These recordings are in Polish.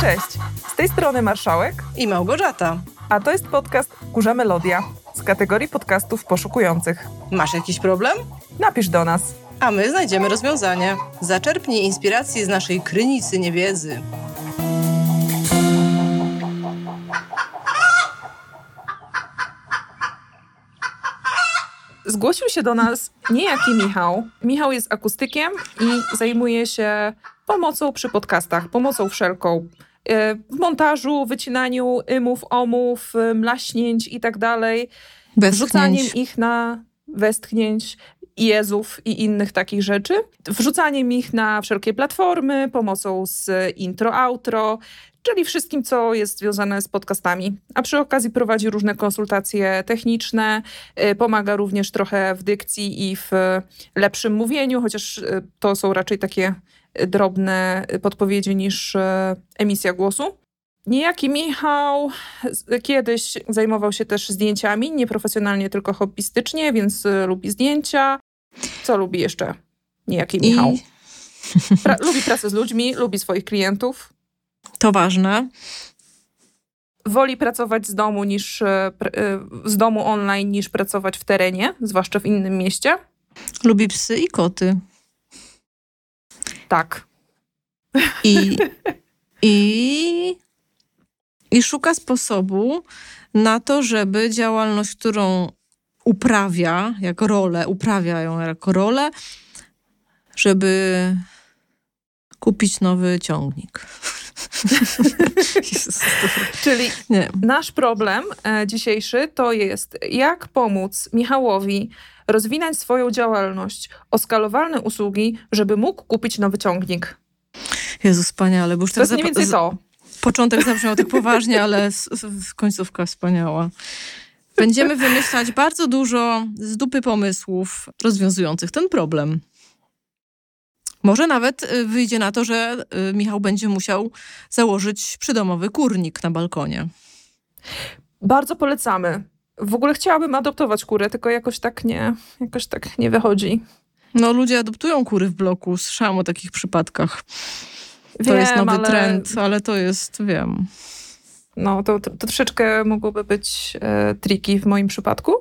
Cześć, z tej strony Marszałek i Małgorzata. A to jest podcast Kurza Melodia z kategorii podcastów poszukujących. Masz jakiś problem? Napisz do nas. A my znajdziemy rozwiązanie. Zaczerpnij inspiracji z naszej krynicy niewiedzy. Zgłosił się do nas niejaki Michał. Michał jest akustykiem i zajmuje się pomocą przy podcastach, pomocą wszelką. W montażu, wycinaniu ymów, omów, mlaśnięć i tak dalej. Wrzucaniem ich na westchnięć, Jezów i innych takich rzeczy. Wrzucaniem ich na wszelkie platformy, pomocą z intro, outro, czyli wszystkim, co jest związane z podcastami. A przy okazji prowadzi różne konsultacje techniczne, y, pomaga również trochę w dykcji i w lepszym mówieniu, chociaż y, to są raczej takie drobne podpowiedzi niż y, emisja głosu. Niejaki Michał kiedyś zajmował się też zdjęciami, nieprofesjonalnie, tylko hobbystycznie, więc lubi zdjęcia. Co lubi jeszcze niejaki Michał? I... Pra lubi pracę z ludźmi, lubi swoich klientów. To ważne. Woli pracować z domu niż e, e, z domu online niż pracować w terenie, zwłaszcza w innym mieście. Lubi psy i koty. Tak. I, i, i szuka sposobu na to, żeby działalność, którą uprawia jako rolę, uprawia ją jako rolę, żeby kupić nowy ciągnik. Czyli nie. nasz problem e, dzisiejszy to jest, jak pomóc Michałowi rozwinąć swoją działalność o skalowalne usługi, żeby mógł kupić nowy ciągnik. Jezu, wspaniale. Bo już to jest mniej więcej to. Początek zabrzmiał tak poważnie, ale końcówka wspaniała. Będziemy wymyślać bardzo dużo z dupy pomysłów rozwiązujących ten problem. Może nawet y, wyjdzie na to, że y, Michał będzie musiał założyć przydomowy kurnik na balkonie. Bardzo polecamy. W ogóle chciałabym adoptować kurę, tylko jakoś tak nie, jakoś tak nie wychodzi. No ludzie adoptują kury w bloku, słyszałam o takich przypadkach. To wiem, jest nowy ale... trend, ale to jest, wiem. No, to, to, to troszeczkę mogłoby być e, triki w moim przypadku,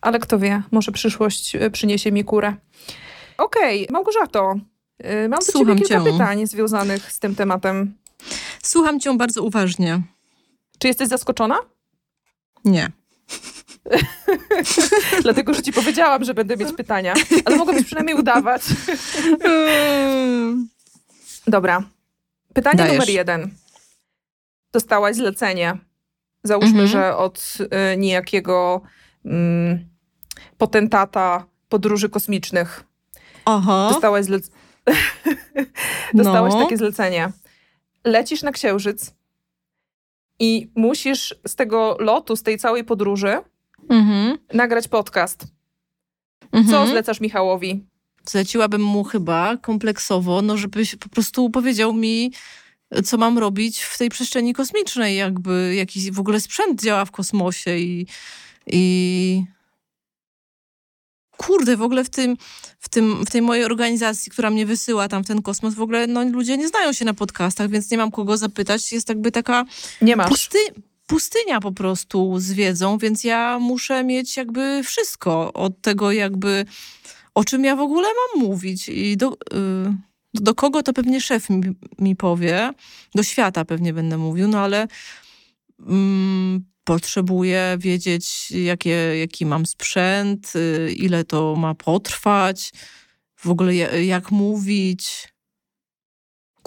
ale kto wie, może przyszłość e, przyniesie mi kurę. Okej, okay, Małgorzato, mam do Słucham ciebie kilka cię. pytań związanych z tym tematem. Słucham cię bardzo uważnie. Czy jesteś zaskoczona? Nie. Dlatego, że ci powiedziałam, że będę mieć pytania, ale mogłabyś przynajmniej udawać. Dobra. Pytanie Dajesz. numer jeden dostałaś zlecenie. Załóżmy, mhm. że od y, niejakiego y, potentata podróży kosmicznych. Aha. Dostałaś, zlec dostałaś no. takie zlecenie. Lecisz na Księżyc i musisz z tego lotu, z tej całej podróży mhm. nagrać podcast. Mhm. Co zlecasz Michałowi? Zleciłabym mu chyba kompleksowo, no żebyś po prostu powiedział mi, co mam robić w tej przestrzeni kosmicznej, jakby jakiś w ogóle sprzęt działa w kosmosie i, i kurde, w ogóle w tym, w tym, w tej mojej organizacji, która mnie wysyła tam w ten kosmos, w ogóle no, ludzie nie znają się na podcastach, więc nie mam kogo zapytać. Jest jakby taka nie masz. Pusty, pustynia po prostu z wiedzą, więc ja muszę mieć jakby wszystko od tego jakby, o czym ja w ogóle mam mówić i do... Yy, do kogo to pewnie szef mi, mi powie, do świata pewnie będę mówił, no ale mm, potrzebuję wiedzieć, jakie, jaki mam sprzęt, y, ile to ma potrwać, w ogóle jak mówić.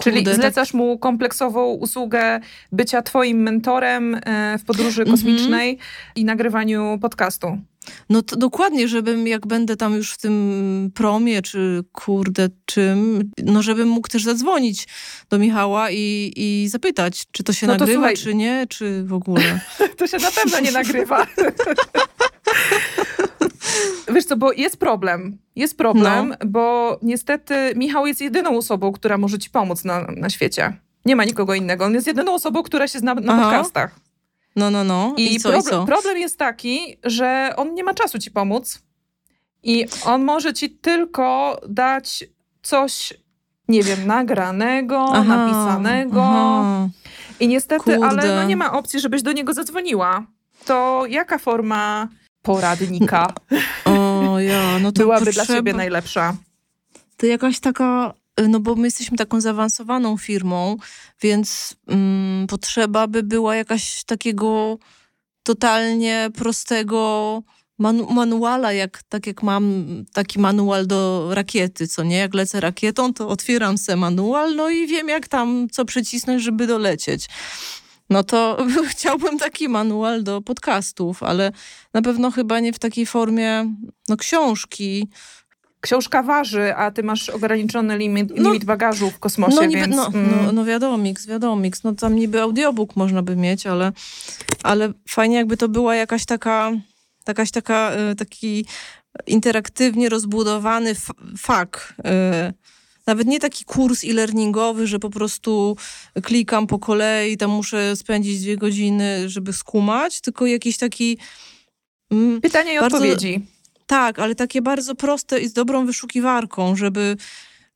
Czyli tak zlecasz mu kompleksową usługę bycia twoim mentorem e, w podróży mhm. kosmicznej mm -hmm. i nagrywaniu podcastu. No to dokładnie, żebym jak będę tam już w tym promie, czy kurde czym, no żebym mógł też zadzwonić do Michała i, i zapytać, czy to się no to nagrywa, słuchaj. czy nie, czy w ogóle. to się na pewno nie nagrywa. Wiesz co, bo jest problem. Jest problem, no. bo niestety Michał jest jedyną osobą, która może ci pomóc na, na świecie. Nie ma nikogo innego. On jest jedyną osobą, która się zna na Aha. podcastach. No, no, no. I, I, co, problem, i co? problem jest taki, że on nie ma czasu ci pomóc i on może ci tylko dać coś, nie wiem, nagranego, aha, napisanego. Aha. I niestety, Kurde. ale no nie ma opcji, żebyś do niego zadzwoniła. To jaka forma poradnika O ja, no to byłaby potrzeba, dla ciebie najlepsza? To jakaś taka, no bo my jesteśmy taką zaawansowaną firmą, więc mm, potrzeba by była jakaś takiego totalnie prostego manu manuala, jak, tak jak mam taki manual do rakiety, co nie? Jak lecę rakietą, to otwieram se manual, no i wiem jak tam, co przycisnąć, żeby dolecieć. No to chciałbym taki manual do podcastów, ale na pewno chyba nie w takiej formie, no książki, Książka waży, a ty masz ograniczony limit, No, limit bagażu w kosmosie, No, niby, więc... no, mm, no, no wiadomix, wiadomix. No tam niby audiobook można by mieć, ale, ale fajnie jakby to była jakaś taka, jakaś taka, e, taki interaktywnie rozbudowany fak. e, Nawet nie taki kurs e-learningowy, że po prostu klikam po kolei, tam muszę spędzić dwie godziny, żeby skumać, tylko jakiś taki... mm, Pytania i bardzo- odpowiedzi. Tak, ale takie bardzo proste i z dobrą wyszukiwarką, żeby.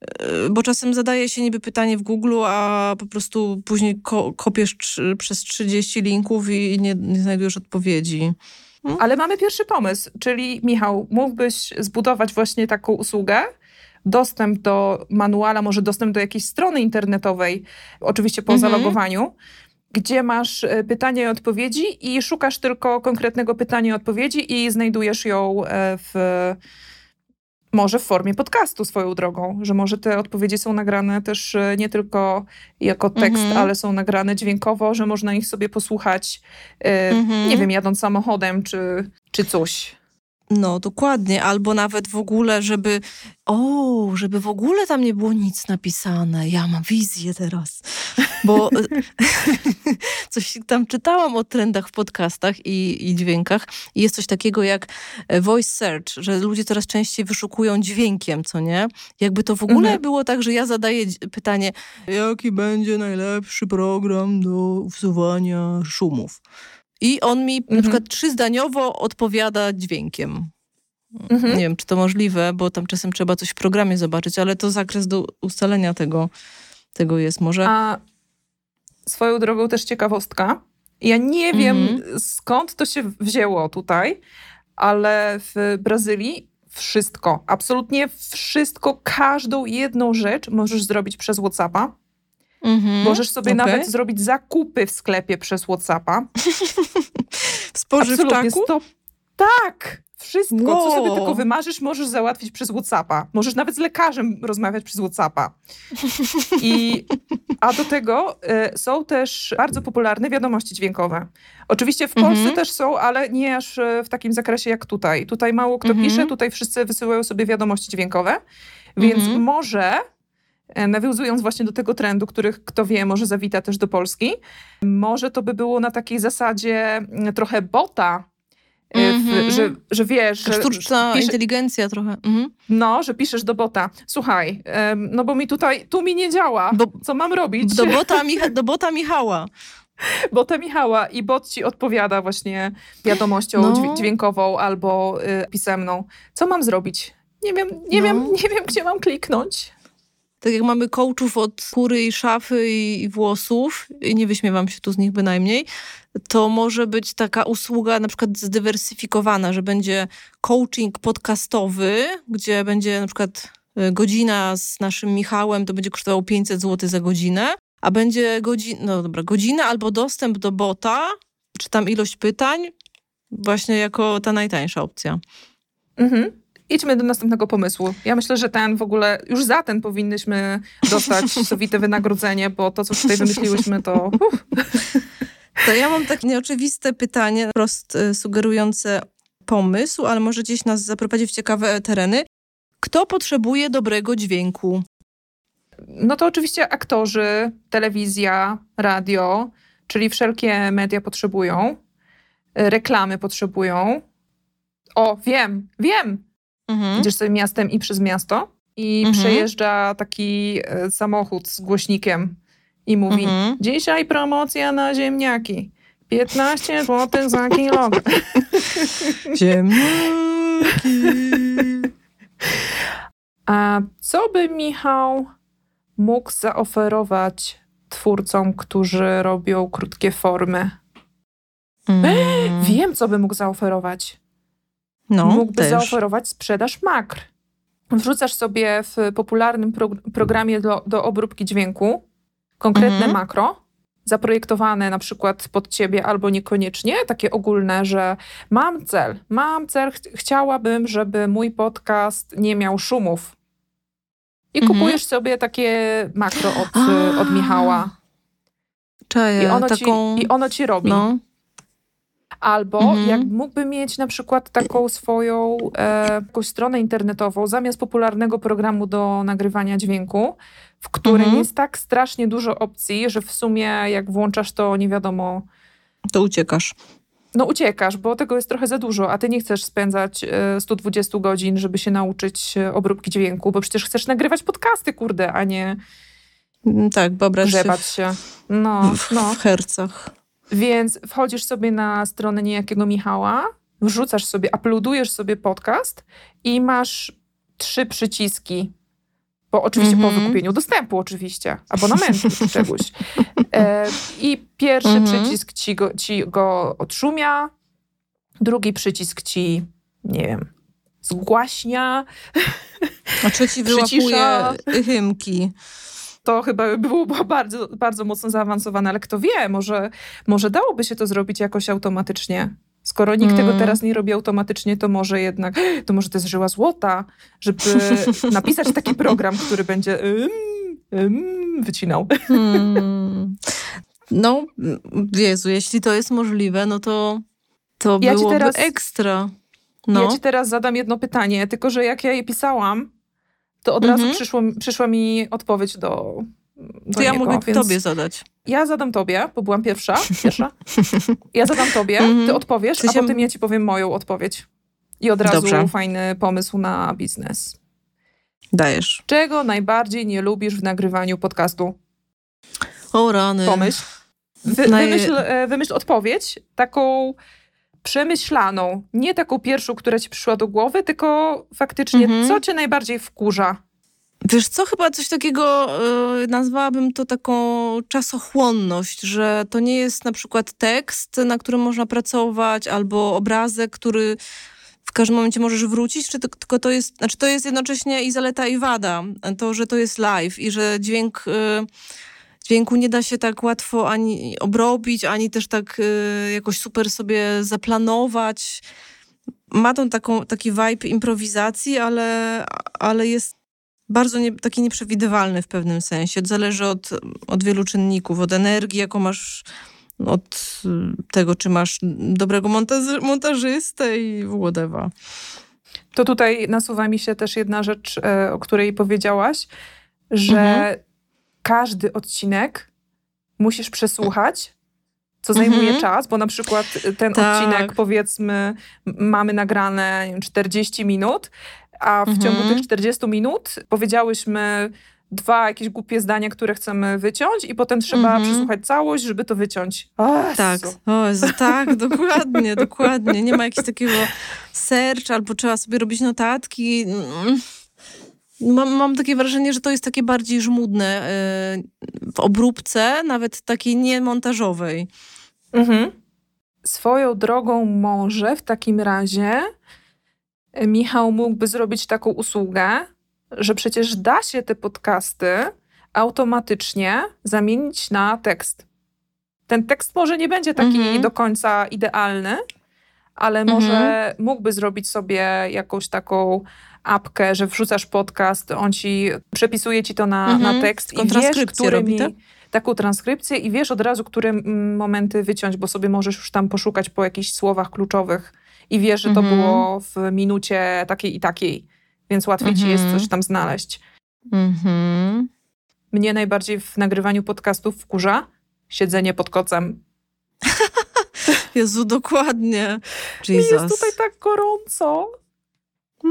e, Bo czasem zadaje się niby pytanie w Google, a po prostu później ko kopiesz przez 30 linków i nie, nie znajdujesz odpowiedzi. Ale mamy pierwszy pomysł, czyli Michał, mógłbyś zbudować właśnie taką usługę, dostęp do manuala, może dostęp do jakiejś strony internetowej, oczywiście po Mhm. zalogowaniu, gdzie masz e, pytania i odpowiedzi i szukasz tylko konkretnego pytania i odpowiedzi i znajdujesz ją e, w może w formie podcastu swoją drogą, że może te odpowiedzi są nagrane też e, nie tylko jako tekst, Mhm. ale są nagrane dźwiękowo, że można ich sobie posłuchać, e, Mhm. nie wiem, jadąc samochodem czy, czy coś. No, dokładnie. Albo nawet w ogóle, żeby. O, żeby w ogóle tam nie było nic napisane. Ja mam wizję teraz. Bo coś tam czytałam o trendach w podcastach i, i dźwiękach. I jest coś takiego jak e, voice search, że ludzie coraz częściej wyszukują dźwiękiem, co nie? Jakby to w ogóle Mhm. było tak, że ja zadaję pytanie, jaki będzie najlepszy program do usuwania szumów? I on mi na Mhm. przykład trzyzdaniowo odpowiada dźwiękiem. Mhm. Nie wiem, czy to możliwe, bo tam czasem trzeba coś w programie zobaczyć, ale to zakres do ustalenia tego, tego jest. Może. A swoją drogą też ciekawostka. Ja nie wiem, Mhm. skąd to się wzięło tutaj, ale w Brazylii wszystko, absolutnie wszystko, każdą jedną rzecz możesz zrobić przez WhatsAppa. Mhm, Możesz sobie okej. nawet zrobić zakupy w sklepie przez WhatsAppa. w spożywczaku? Sto... Tak! Wszystko, co sobie Wow. tylko wymarzysz, możesz załatwić przez WhatsAppa. Możesz nawet z lekarzem rozmawiać przez WhatsAppa. I, a do tego y, są też bardzo popularne wiadomości dźwiękowe. Oczywiście w Polsce Mhm. też są, ale nie aż y, w takim zakresie jak tutaj. Tutaj mało kto Mhm. pisze, tutaj wszyscy wysyłają sobie wiadomości dźwiękowe. Więc Mhm. może, e, nawiązując właśnie do tego trendu, których kto wie, może zawita też do Polski, może to by było na takiej zasadzie mm, trochę bota, e, w, Mhm. że, że wiesz, że, Sztuczna pisze, inteligencja trochę. Mhm. no, że piszesz do bota, słuchaj, no bo mi tutaj, tu mi nie działa, co mam robić? Do, bota Micha- do bota Michała. Bota Michała i bot ci odpowiada właśnie wiadomością No. dźwię- dźwiękową albo y, pisemną. Co mam zrobić? Nie wiem, nie No. wiem, nie wiem, gdzie mam kliknąć. Tak jak mamy coachów od skóry i szafy i, i włosów, i nie wyśmiewam się tu z nich bynajmniej, to może być taka usługa na przykład zdywersyfikowana, że będzie coaching podcastowy, gdzie będzie na przykład y, godzina z naszym Michałem, to będzie kosztowało 500 zł za godzinę, a będzie godzina, no dobra, godzina albo dostęp do bota, czy tam ilość pytań, właśnie jako ta najtańsza opcja. Mhm. Idźmy do następnego pomysłu. Ja myślę, że ten w ogóle, już za ten powinnyśmy dostać sowite wynagrodzenie, bo to, co tutaj wymyśliłyśmy, to... Uff. To ja mam takie nieoczywiste pytanie, wprost y, sugerujące pomysł, ale może gdzieś nas zaprowadzi w ciekawe tereny. Kto potrzebuje dobrego dźwięku? No to oczywiście aktorzy, telewizja, radio, czyli wszelkie media potrzebują, y, reklamy potrzebują. O, wiem, wiem! Mhm. Idziesz sobie miastem i przez miasto i Mhm. przejeżdża taki e, samochód z głośnikiem i mówi Mhm. dzisiaj promocja na ziemniaki. 15 zł za kilogram. Ziemniaki. A co by Michał mógł zaoferować twórcom, którzy robią krótkie formy. Mm. Wiem, co by mógł zaoferować. No, Mógłby też. zaoferować sprzedaż makr. Wrzucasz sobie w popularnym pro programie do, do obróbki dźwięku konkretne Mhm. makro, zaprojektowane na przykład pod ciebie albo niekoniecznie, takie ogólne, że mam cel, mam cel, ch chciałabym, żeby mój podcast nie miał szumów. I Mhm. kupujesz sobie takie makro od, A. od Michała. Czaję, I ono, taką... ci, I ono ci robi. No. Albo Mhm. jak mógłby mieć na przykład taką swoją e, jakąś stronę internetową zamiast popularnego programu do nagrywania dźwięku, w którym Mhm. jest tak strasznie dużo opcji, że w sumie jak włączasz to nie wiadomo, To uciekasz. no uciekasz, bo tego jest trochę za dużo, a ty nie chcesz spędzać e, 120 godzin, żeby się nauczyć e, obróbki dźwięku, bo przecież chcesz nagrywać podcasty, kurde, a nie Mm, Tak, babrasz się się. No, w, no. w hercach. Więc wchodzisz sobie na stronę niejakiego Michała, wrzucasz sobie, uploadujesz sobie podcast i masz trzy przyciski. Bo oczywiście po Mhm. wykupieniu dostępu, oczywiście, abonamentu czy czegoś. E, I pierwszy Mhm. przycisk ci go, ci go odszumia, drugi przycisk ci, nie wiem, zgłaśnia. A trzeci wyłapuje hymki. To chyba było bardzo, bardzo mocno zaawansowane, ale kto wie, może, może dałoby się to zrobić jakoś automatycznie. Skoro nikt Mm. tego teraz nie robi automatycznie, to może jednak, to może to jest żyła złota, żeby napisać taki program, który będzie ym, ym, wycinał. Hmm. No, Jezu, jeśli to jest możliwe, no to to Ja byłoby teraz- ekstra. No. Ja ci teraz zadam jedno pytanie, tylko że jak ja je pisałam, to od Mhm. razu przyszło, przyszła mi odpowiedź do, do to ja niego, mogę więc tobie zadać. Ja zadam tobie, bo byłam pierwsza. pierwsza. Ja zadam tobie, Mhm. ty odpowiesz, sensie- a potem ja ci powiem moją odpowiedź. I od razu Dobrze. fajny pomysł na biznes. Dajesz. Czego najbardziej nie lubisz w nagrywaniu podcastu? O rany. Pomyśl. Wy, Naj- wymyśl, e, wymyśl odpowiedź, taką przemyślaną. Nie taką pierwszą, która ci przyszła do głowy, tylko faktycznie, Mhm. co cię najbardziej wkurza? Wiesz co, chyba coś takiego y, nazwałabym to taką czasochłonność, że to nie jest na przykład tekst, na którym można pracować, albo obrazek, który w każdym momencie możesz wrócić, czy tylko to jest, znaczy to jest jednocześnie i zaleta i wada. To, że to jest live i że dźwięk, y, dźwięku nie da się tak łatwo ani obrobić, ani też tak y, jakoś super sobie zaplanować. Ma tą taką, taki vibe improwizacji, ale, ale jest bardzo nie, taki nieprzewidywalny w pewnym sensie. Zależy od, od wielu czynników, od energii, jaką masz, od y, tego, czy masz dobrego montaż, montażystę i whatever. To tutaj nasuwa mi się też jedna rzecz, e, o której powiedziałaś, że Mhm. Każdy odcinek musisz przesłuchać, co zajmuje Mhm. czas, bo na przykład ten Tak. odcinek, powiedzmy, mamy nagrane nie wiem, 40 minut, a w ciągu Mhm. tych 40 minut powiedziałyśmy dwa jakieś głupie zdania, które chcemy wyciąć i potem trzeba Mhm. przesłuchać całość, żeby to wyciąć. O, Tak, o Jezu, tak, dokładnie, dokładnie. Nie ma jakiegoś takiego search, albo trzeba sobie robić notatki. Mam, mam takie wrażenie, że to jest takie bardziej żmudne y, w obróbce, nawet takiej niemontażowej. Mhm. Swoją drogą może w takim razie e, Michał mógłby zrobić taką usługę, że przecież da się te podcasty automatycznie zamienić na tekst. Ten tekst może nie będzie taki Mhm. do końca idealny, ale może mógłby zrobić sobie jakąś taką apkę, że wrzucasz podcast, on ci przepisuje ci to na, Mhm. na tekst i wiesz, robi, tak? taką transkrypcję i wiesz od razu, które mm, momenty wyciąć, bo sobie możesz już tam poszukać po jakichś słowach kluczowych i wiesz, że to Mhm. było w minucie takiej i takiej, więc łatwiej ci jest Mhm. coś tam znaleźć. Mhm. Mnie najbardziej w nagrywaniu podcastów wkurza siedzenie pod kocem. Jezu, dokładnie. Mi Jesus. jest tutaj tak gorąco.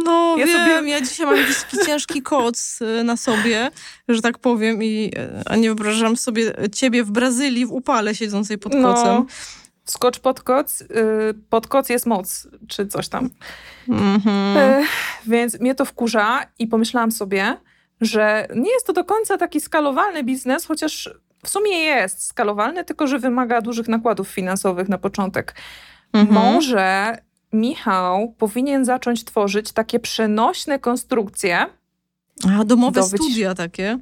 No Ja wiem, sobie- ja dzisiaj mam jakiś ciężki koc y, na sobie, że tak powiem, i, a nie wyobrażam sobie ciebie w Brazylii w upale siedzącej pod No. kocem. Skocz pod koc, y, pod koc jest moc, czy coś tam. Mhm. E, więc mnie to wkurza i pomyślałam sobie, że nie jest to do końca taki skalowalny biznes, chociaż w sumie jest skalowalny, tylko że wymaga dużych nakładów finansowych na początek. Mhm. Może Michał powinien zacząć tworzyć takie przenośne konstrukcje. A, domowe do studia takie?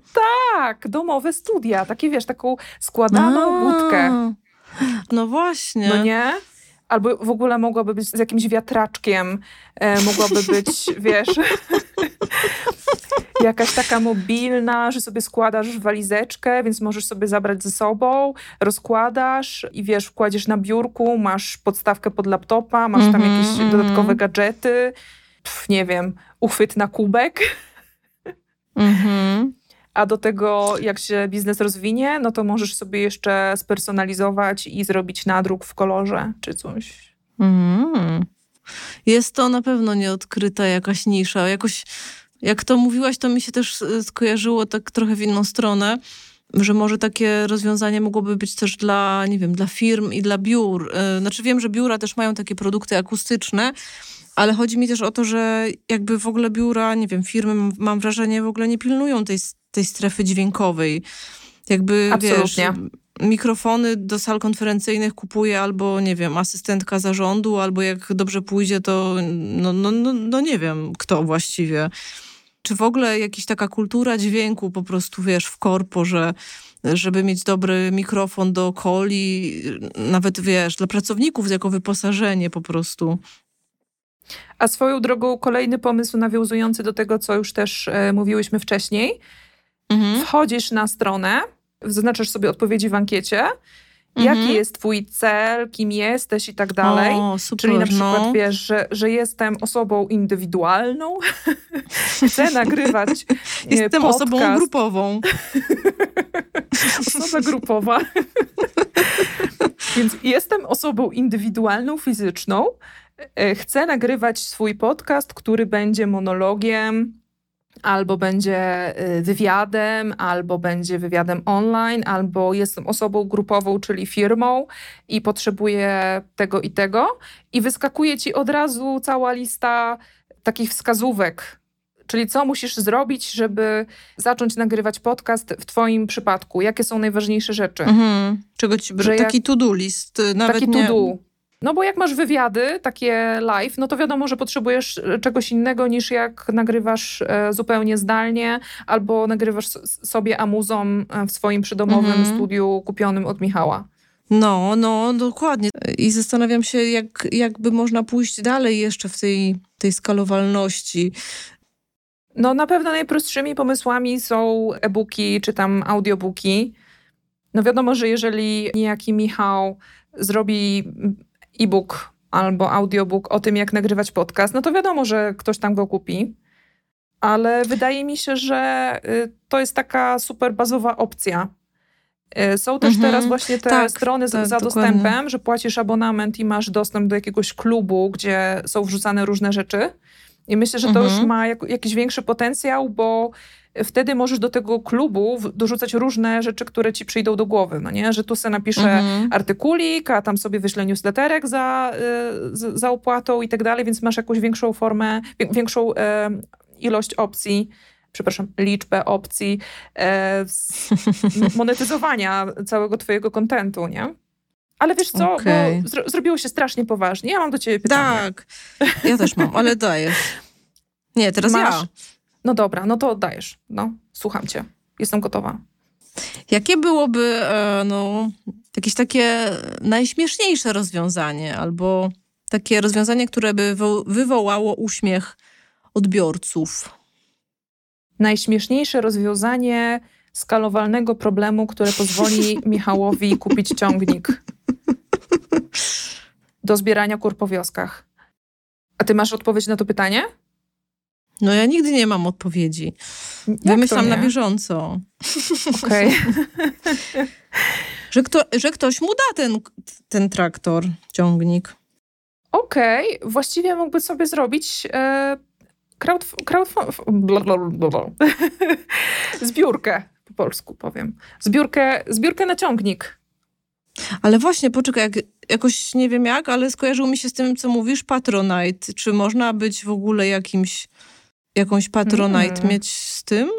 Tak, domowe studia. Takie, wiesz, taką składaną A, budkę. No właśnie. No nie? Albo w ogóle mogłaby być z jakimś wiatraczkiem, e, mogłaby być, wiesz, jakaś taka mobilna, że sobie składasz walizeczkę, więc możesz sobie zabrać ze sobą, rozkładasz i wiesz, wkładziesz na biurku, masz podstawkę pod laptopa, masz tam jakieś mm -hmm. dodatkowe gadżety, Pff, nie wiem, uchwyt na kubek. Mhm. A do tego, jak się biznes rozwinie, no to możesz sobie jeszcze spersonalizować i zrobić nadruk w kolorze czy coś. Mm. Jest to na pewno nieodkryta jakaś nisza. Jakoś, jak to mówiłaś, to mi się też e, skojarzyło tak trochę w inną stronę, że może takie rozwiązanie mogłoby być też dla, nie wiem, dla firm i dla biur. E, znaczy wiem, że biura też mają takie produkty akustyczne, ale chodzi mi też o to, że jakby w ogóle biura, nie wiem, firmy, mam wrażenie, w ogóle nie pilnują tej, tej strefy dźwiękowej. Jakby, Absolutnie. wiesz, mikrofony do sal konferencyjnych kupuje albo, nie wiem, asystentka zarządu, albo jak dobrze pójdzie, to no, no, no, no nie wiem, kto właściwie. Czy w ogóle jakaś taka kultura dźwięku po prostu, wiesz, w korpo, że żeby mieć dobry mikrofon do coli, nawet, wiesz, dla pracowników jako wyposażenie po prostu. A swoją drogą kolejny pomysł nawiązujący do tego, co już też e, mówiłyśmy wcześniej. Mhm. Wchodzisz na stronę, zaznaczasz sobie odpowiedzi w ankiecie, Mhm. Jaki jest twój cel, kim jesteś i tak dalej. O, super, Czyli na przykład no. wiesz, że, że jestem osobą indywidualną, chcę nagrywać Jestem podcast. osobą grupową. Osoba grupowa. Więc jestem osobą indywidualną, fizyczną, E, chcę nagrywać swój podcast, który będzie monologiem, albo będzie e, wywiadem, albo będzie wywiadem online, albo jestem osobą grupową, czyli firmą i potrzebuję tego i tego. I wyskakuje ci od razu cała lista takich wskazówek. Czyli co musisz zrobić, żeby zacząć nagrywać podcast w Twoim przypadku? Jakie są najważniejsze rzeczy? Mhm. Czego ci, że taki jak, to-do list. Nawet taki to-do. No bo jak masz wywiady, takie live, no to wiadomo, że potrzebujesz e, czegoś innego niż jak nagrywasz e, zupełnie zdalnie albo nagrywasz sobie amuzą e, w swoim przydomowym mhm. studiu kupionym od Michała. No, no, dokładnie. I zastanawiam się, jak, jakby można pójść dalej jeszcze w tej, tej skalowalności. No, na pewno najprostszymi pomysłami są e-booki czy tam audiobooki. No wiadomo, że jeżeli niejaki Michał zrobi e-book albo audiobook o tym, jak nagrywać podcast, no to wiadomo, że ktoś tam go kupi. Ale wydaje mi się, że y, to jest taka super bazowa opcja. Y, są też mhm. teraz właśnie te tak, strony tak, za dokładnie. dostępem, że płacisz abonament i masz dostęp do jakiegoś klubu, gdzie są wrzucane różne rzeczy. I myślę, że to mhm. już ma jak, jakiś większy potencjał, bo wtedy możesz do tego klubu dorzucać różne rzeczy, które ci przyjdą do głowy, no nie? Że tu sobie napiszę mhm. artykulik, a tam sobie wyślę newsletterek za, y, za opłatą i tak dalej, więc masz jakąś większą formę, większą e, ilość opcji przepraszam, liczbę opcji e, monetyzowania całego twojego kontentu, nie? Ale wiesz co, okay. bo zro zrobiło się strasznie poważnie. Ja mam do ciebie pytanie. Tak, ja też mam, ale dajesz. Nie, teraz Masz, ja. No dobra, no to dajesz. No, słucham cię. Jestem gotowa. Jakie byłoby e, no, jakieś takie najśmieszniejsze rozwiązanie albo takie rozwiązanie, które by wywołało uśmiech odbiorców? Najśmieszniejsze rozwiązanie skalowalnego problemu, które pozwoli Michałowi kupić ciągnik do zbierania kur po wioskach. A ty masz odpowiedź na to pytanie? No ja nigdy nie mam odpowiedzi. Jak Wymyślam na bieżąco. Okej. Okay. że, kto, że ktoś mu da ten, ten traktor, ciągnik. Okej, okay. właściwie mógłby sobie zrobić e, crowd, crowd, zbiórkę, po polsku powiem. Zbiórkę, zbiórkę na ciągnik. Ale właśnie, poczekaj, jak, jakoś nie wiem jak, ale skojarzył mi się z tym, co mówisz, Patronite. Czy można być w ogóle jakimś jakąś patronite mm. mieć z tym?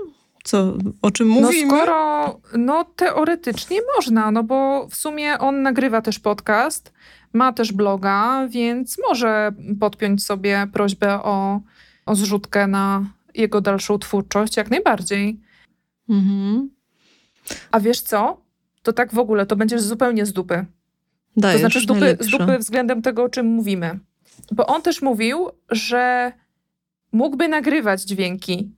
Co, o czym No mówimy? skoro, no teoretycznie można, no bo w sumie on nagrywa też podcast, ma też bloga, więc może podpiąć sobie prośbę o, o zrzutkę na jego dalszą twórczość, jak najbardziej. Mhm. A wiesz co? To tak w ogóle, to będziesz zupełnie z dupy. Dajesz, To znaczy z dupy, z dupy względem tego, o czym mówimy. Bo on też mówił, że mógłby nagrywać dźwięki,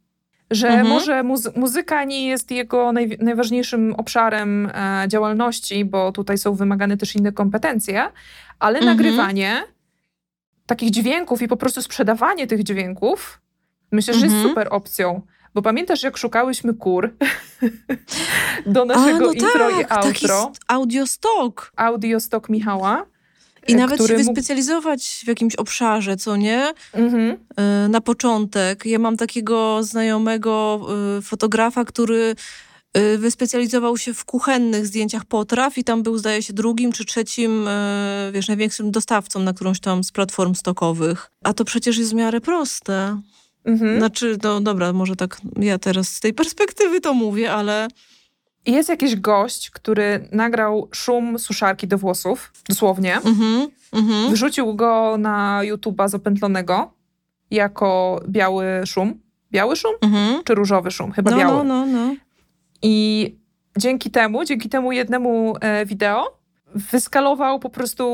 że Mhm. może muzy- muzyka nie jest jego naj- najważniejszym obszarem e, działalności, bo tutaj są wymagane też inne kompetencje, ale Mhm. nagrywanie takich dźwięków i po prostu sprzedawanie tych dźwięków myślę, że jest Mhm. super opcją. Bo pamiętasz, jak szukałyśmy kur do naszego A, no intro tak, i taki outro, s- audiostok. audiostok Michała. I e, nawet się który mógł- wyspecjalizować w jakimś obszarze, co nie? Mhm. E, Na początek. Ja mam takiego znajomego e, fotografa, który wyspecjalizował się w kuchennych zdjęciach potraw i tam był, zdaje się, drugim czy trzecim, wiesz, największym dostawcą na którąś tam z platform stokowych. A to przecież jest w miarę proste. Mhm. Znaczy, no dobra, może tak ja teraz z tej perspektywy to mówię, ale I Jest jakiś gość, który nagrał szum suszarki do włosów, dosłownie. mhm, mhm. Wyrzucił go na YouTube'a zapętlonego jako biały szum. Biały szum? Mhm. Czy różowy szum? Chyba No, biały. no, no, no. I dzięki temu, dzięki temu jednemu e, wideo wyskalował po prostu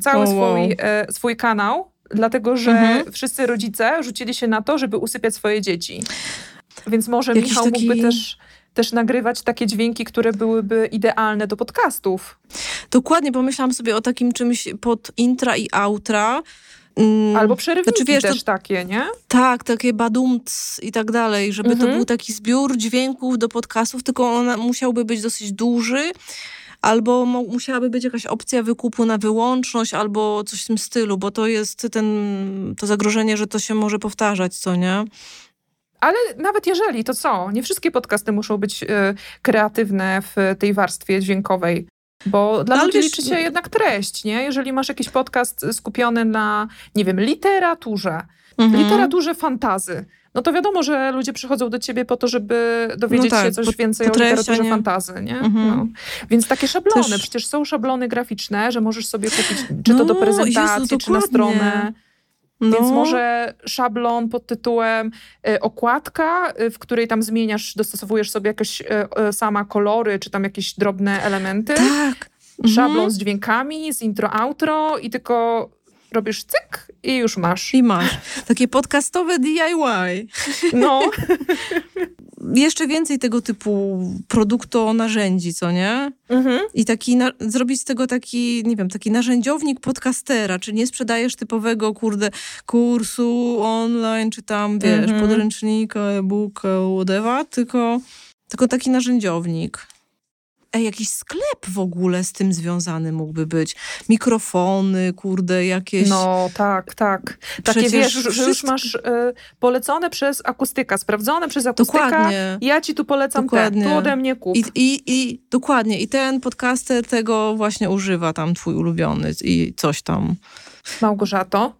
cały O, wow. swój, e, swój kanał, dlatego że Mhm. wszyscy rodzice rzucili się na to, żeby usypiać swoje dzieci. Więc może Jakiś Michał taki- mógłby też, też nagrywać takie dźwięki, które byłyby idealne do podcastów. Dokładnie, pomyślałam sobie o takim czymś pod intra i outra. Mm, Albo przerywniki Znaczy, wiesz, to- też takie, nie? Tak, takie badumc i tak dalej, żeby Mhm. to był taki zbiór dźwięków do podcastów, tylko on musiałby być dosyć duży, albo musiałaby być jakaś opcja wykupu na wyłączność, albo coś w tym stylu, bo to jest ten, to zagrożenie, że to się może powtarzać, co nie? Ale nawet jeżeli, to co? Nie wszystkie podcasty muszą być e, kreatywne w tej warstwie dźwiękowej. Bo dla No, ludzi liczy się jednak treść, nie? Jeżeli masz jakiś podcast skupiony na, nie wiem, literaturze, Mhm. literaturze fantazy, no to wiadomo, że ludzie przychodzą do ciebie po to, żeby dowiedzieć No tak, się coś po- więcej po o literaturze nie- fantazy, nie? Mhm. No. Więc takie szablony, Też- przecież są szablony graficzne, że możesz sobie kupić, czy to No, do prezentacji, Jezu, czy na stronę. No, Więc może szablon pod tytułem e, okładka, e, w której tam zmieniasz, dostosowujesz sobie jakieś e, sama kolory, czy tam jakieś drobne elementy. Tak. Szablon Mhm. z dźwiękami, z intro, outro i tylko robisz cyk i już masz. I masz. Takie podcastowe DIY. No, Jeszcze więcej tego typu produkto narzędzi, co nie? mhm. I taki zrobić z tego taki, nie wiem, taki narzędziownik podcastera, czy nie sprzedajesz typowego, kurde, kursu online, czy tam, wiesz, Mhm. podręcznika, e-booka, whatever, tylko, tylko taki narzędziownik. Jakiś sklep w ogóle z tym związany mógłby być. Mikrofony, kurde, jakieś... no tak, tak. Takie Przecież wiesz, że- że już wszystko- masz e, polecone przez akustyka, sprawdzone przez akustyka. Dokładnie. Ja ci tu polecam Dokładnie. te, tu ode mnie kup. I, i, I dokładnie, i ten podcaster tego właśnie używa, tam twój ulubiony i coś tam Małgorzato,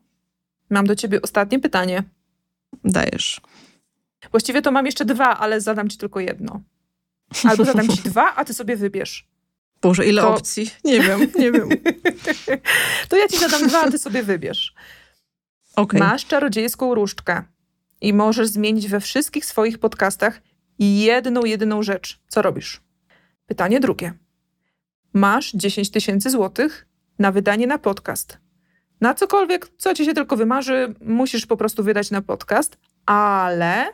mam do ciebie ostatnie pytanie. dajesz. Właściwie to mam jeszcze dwa, ale zadam ci tylko jedno. Albo zadam ci dwa, a ty sobie wybierz. Boże, ile To- opcji? Nie wiem, nie wiem. To ja ci zadam dwa, a ty sobie wybierz. Okej. Masz czarodziejską różdżkę i możesz zmienić we wszystkich swoich podcastach jedną, jedyną rzecz. Co robisz? Pytanie drugie. Masz 10 tysięcy złotych na wydanie na podcast. Na cokolwiek, co ci się tylko wymarzy, musisz po prostu wydać na podcast, ale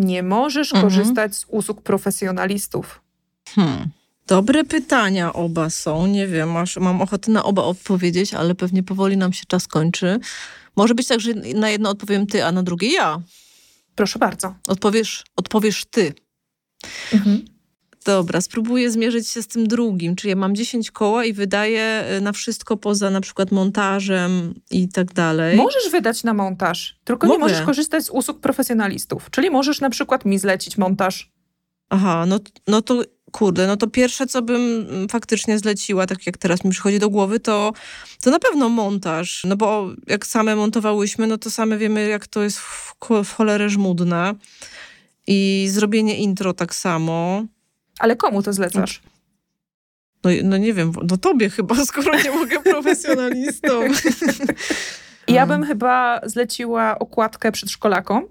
nie możesz Mhm. korzystać z usług profesjonalistów. Hmm. Dobre pytania oba są. Nie wiem, mam ochotę na oba odpowiedzieć, ale pewnie powoli nam się czas kończy. Może być tak, że na jedno odpowiem ty, a na drugie ja. Proszę bardzo. Odpowiesz, odpowiesz ty. Dobra, spróbuję zmierzyć się z tym drugim, czyli ja mam 10 koła i wydaję y, na wszystko poza na przykład montażem i tak dalej. Możesz wydać na montaż, tylko nie Mogę. możesz korzystać z usług profesjonalistów. Czyli możesz na przykład mi zlecić montaż. Aha, no, no to kurde, no to pierwsze, co bym mm, faktycznie zleciła, tak jak teraz mi przychodzi do głowy, to, to na pewno montaż. No bo jak same montowałyśmy, no to same wiemy, jak to jest w, w cholerę żmudne. I zrobienie intro tak samo. Ale komu to zlecasz? No, no nie wiem, no tobie chyba, skoro nie mogę profesjonalistą. Ja bym chyba zleciła okładkę przedszkolakom.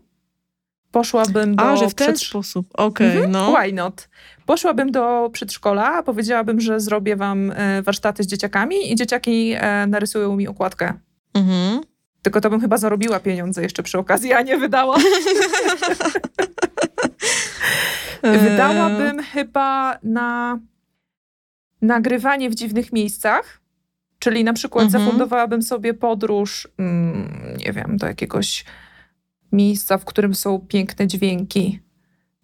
Poszłabym do... A, że w ten przedsz- sposób. Okej, Mhm, no. Why not? Poszłabym do przedszkola, powiedziałabym, że zrobię wam e, warsztaty z dzieciakami i dzieciaki e, narysują mi okładkę. Mhm. Tylko to bym chyba zarobiła pieniądze jeszcze przy okazji, a nie wydała. Wydałabym chyba na nagrywanie w dziwnych miejscach. Czyli na przykład Mhm. zafundowałabym sobie podróż, mm, nie wiem, do jakiegoś miejsca, w którym są piękne dźwięki.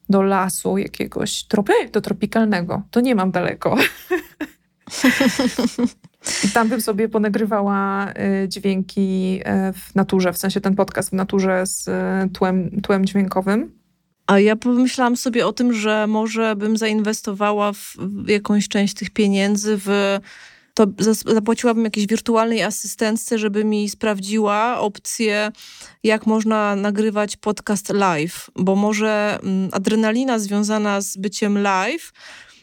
Do lasu jakiegoś, tropy, do tropikalnego. To nie mam daleko. I tam bym sobie ponagrywała y, dźwięki y, w naturze, w sensie ten podcast w naturze z y, tłem, tłem dźwiękowym. A ja pomyślałam sobie o tym, że może bym zainwestowała w jakąś część tych pieniędzy w. To zapłaciłabym jakiejś wirtualnej asystentce, żeby mi sprawdziła opcję, jak można nagrywać podcast live, bo może mm, adrenalina związana z byciem live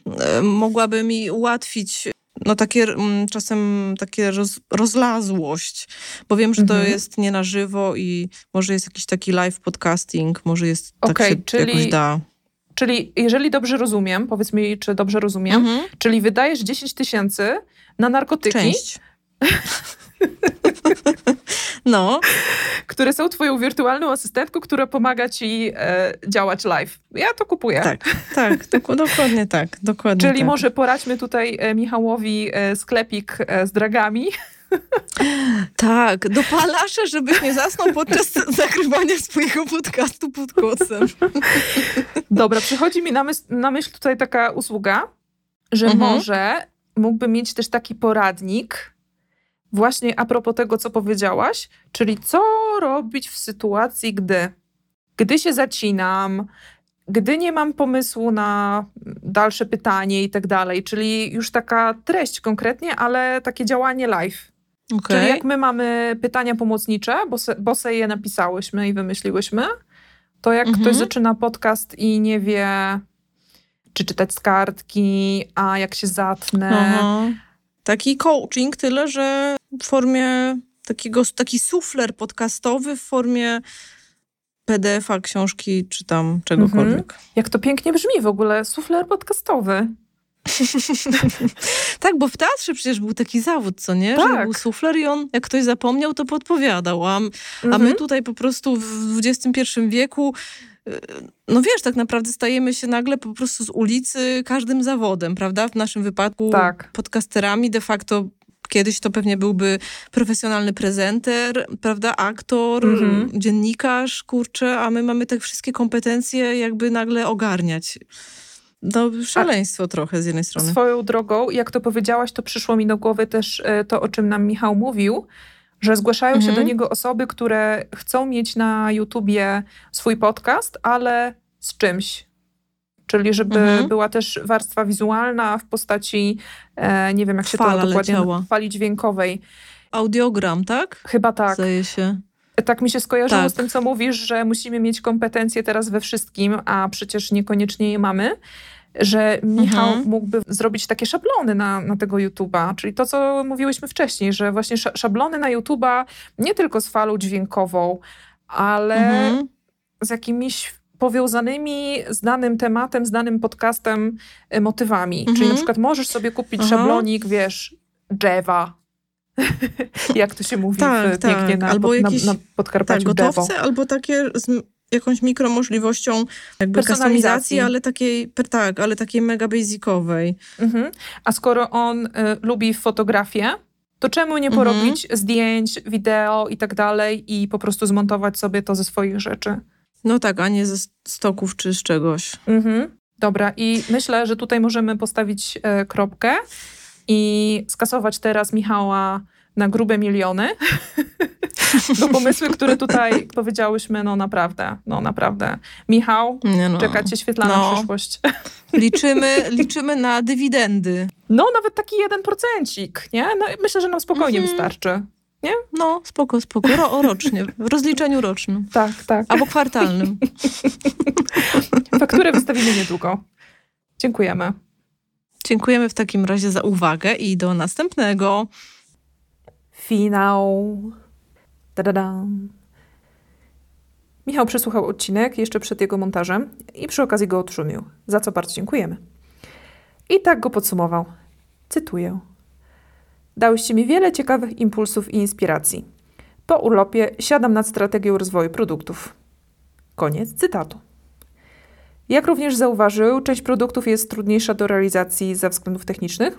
e, mogłaby mi ułatwić no takie mm, czasem takie roz, rozlazłość, bo wiem, że to Mhm. jest nie na żywo i może jest jakiś taki live podcasting, może jest tak Okej, się czyli jakoś da. Czyli jeżeli dobrze rozumiem, powiedz mi, czy dobrze rozumiem, Mhm. czyli wydajesz 10 tysięcy na narkotyki, Część. no, które są twoją wirtualną asystentką, która pomaga ci e, działać live. Ja to kupuję. tak, tak, dok- dokładnie tak, dokładnie Czyli tak. może poradźmy tutaj e, Michałowi e, sklepik e, z dragami. Tak, dopalasze, żebyś nie zasnął podczas nagrywania swojego podcastu pod kocem. Dobra, przychodzi mi na myśl, na myśl tutaj taka usługa, że Mhm. może mógłby mieć też taki poradnik, właśnie a propos tego, co powiedziałaś, czyli co robić w sytuacji, gdy, gdy się zacinam, gdy nie mam pomysłu na dalsze pytanie i tak dalej, czyli już taka treść konkretnie, ale takie działanie live. Czyli Okej. jak my mamy pytania pomocnicze, bo se, bo se je napisałyśmy i wymyśliłyśmy, to jak Mhm. ktoś zaczyna podcast i nie wie, czy czytać z kartki, a jak się zatnę. Aha. Taki coaching, tyle że w formie takiego, taki sufler podcastowy w formie PDF-a, książki czy tam czegokolwiek. Jak to pięknie brzmi w ogóle, sufler podcastowy. Tak, bo w teatrze przecież był taki zawód, co nie? Że Tak. był sufler i on, jak ktoś zapomniał, to podpowiadał. A, a Mhm. my tutaj po prostu w XXI wieku, no wiesz, tak naprawdę stajemy się nagle po prostu z ulicy każdym zawodem, prawda? W naszym wypadku Tak. podcasterami de facto kiedyś to pewnie byłby profesjonalny prezenter, prawda, aktor, Mhm. dziennikarz, kurczę, a my mamy te wszystkie kompetencje jakby nagle ogarniać. No szaleństwo trochę z jednej strony. Swoją drogą, jak to powiedziałaś, to przyszło mi do głowy też e, to, o czym nam Michał mówił, że zgłaszają się Mhm. do niego osoby, które chcą mieć na YouTubie swój podcast, ale z czymś. Czyli żeby Mhm. była też warstwa wizualna w postaci, e, nie wiem jak się Fala to dokładnie leciała. fali dźwiękowej. Audiogram, tak? Chyba tak. Zdaje się. Tak mi się skojarzyło Tak. z tym, co mówisz, że musimy mieć kompetencje teraz we wszystkim, a przecież niekoniecznie je mamy. Że Michał Mhm. mógłby zrobić takie szablony na, na tego YouTube'a, czyli to, co mówiłyśmy wcześniej, że właśnie sza- szablony na YouTube'a nie tylko z falą dźwiękową, ale Mhm. z jakimiś powiązanymi z danym tematem, z danym podcastem y, motywami. Czyli Mhm. na przykład możesz sobie kupić Aha. szablonik, wiesz, drzewa. Jak to się mówi Tak, w, pięknie tak. na, Albo pod- jakieś- na, na Tak, Podkarpaciu drzewo. gotowce albo takie z jakąś mikromożliwością jakby Personalizacji. kustomizacji, ale takiej, tak, ale takiej mega basicowej. Mhm. A skoro on y, lubi fotografię, to czemu nie Mhm. porobić zdjęć, wideo i tak dalej i po prostu zmontować sobie to ze swoich rzeczy? No tak, a nie ze stoków czy z czegoś. Mhm. Dobra, i myślę, że tutaj możemy postawić e, kropkę i skasować teraz Michała na grube miliony. Bo pomysły, które tutaj powiedziałyśmy, no naprawdę, no naprawdę. Michał, Nie no. czeka cię świetlana No. przyszłość. Liczymy, liczymy na dywidendy. No, nawet taki jeden procencik, nie? No, myślę, że nam spokojnie Mhm. wystarczy. Nie? No, spoko, spoko. Ro, rocznie, w rozliczeniu rocznym. Tak, tak. Albo kwartalnym. Fakturę wystawimy niedługo. Dziękujemy. Dziękujemy w takim razie za uwagę i do następnego. Finał. Da-da-dam. Michał przesłuchał odcinek jeszcze przed jego montażem i przy okazji go odszumił, za co bardzo dziękujemy. I tak go podsumował. Cytuję. Dałyście mi wiele ciekawych impulsów i inspiracji. Po urlopie siadam nad strategią rozwoju produktów. Koniec cytatu. Jak również zauważył, część produktów jest trudniejsza do realizacji ze względów technicznych,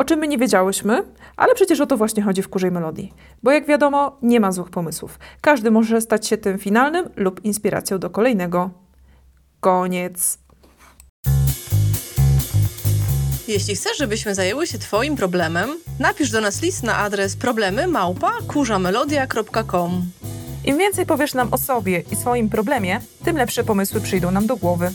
o czym my nie wiedziałyśmy, ale przecież o to właśnie chodzi w Kurzej Melodii. Bo jak wiadomo, nie ma złych pomysłów. Każdy może stać się tym finalnym lub inspiracją do kolejnego. Koniec. Jeśli chcesz, żebyśmy zajęły się Twoim problemem, napisz do nas list na adres problemy małpa kurzamelodia.com. Im więcej powiesz nam o sobie i swoim problemie, tym lepsze pomysły przyjdą nam do głowy.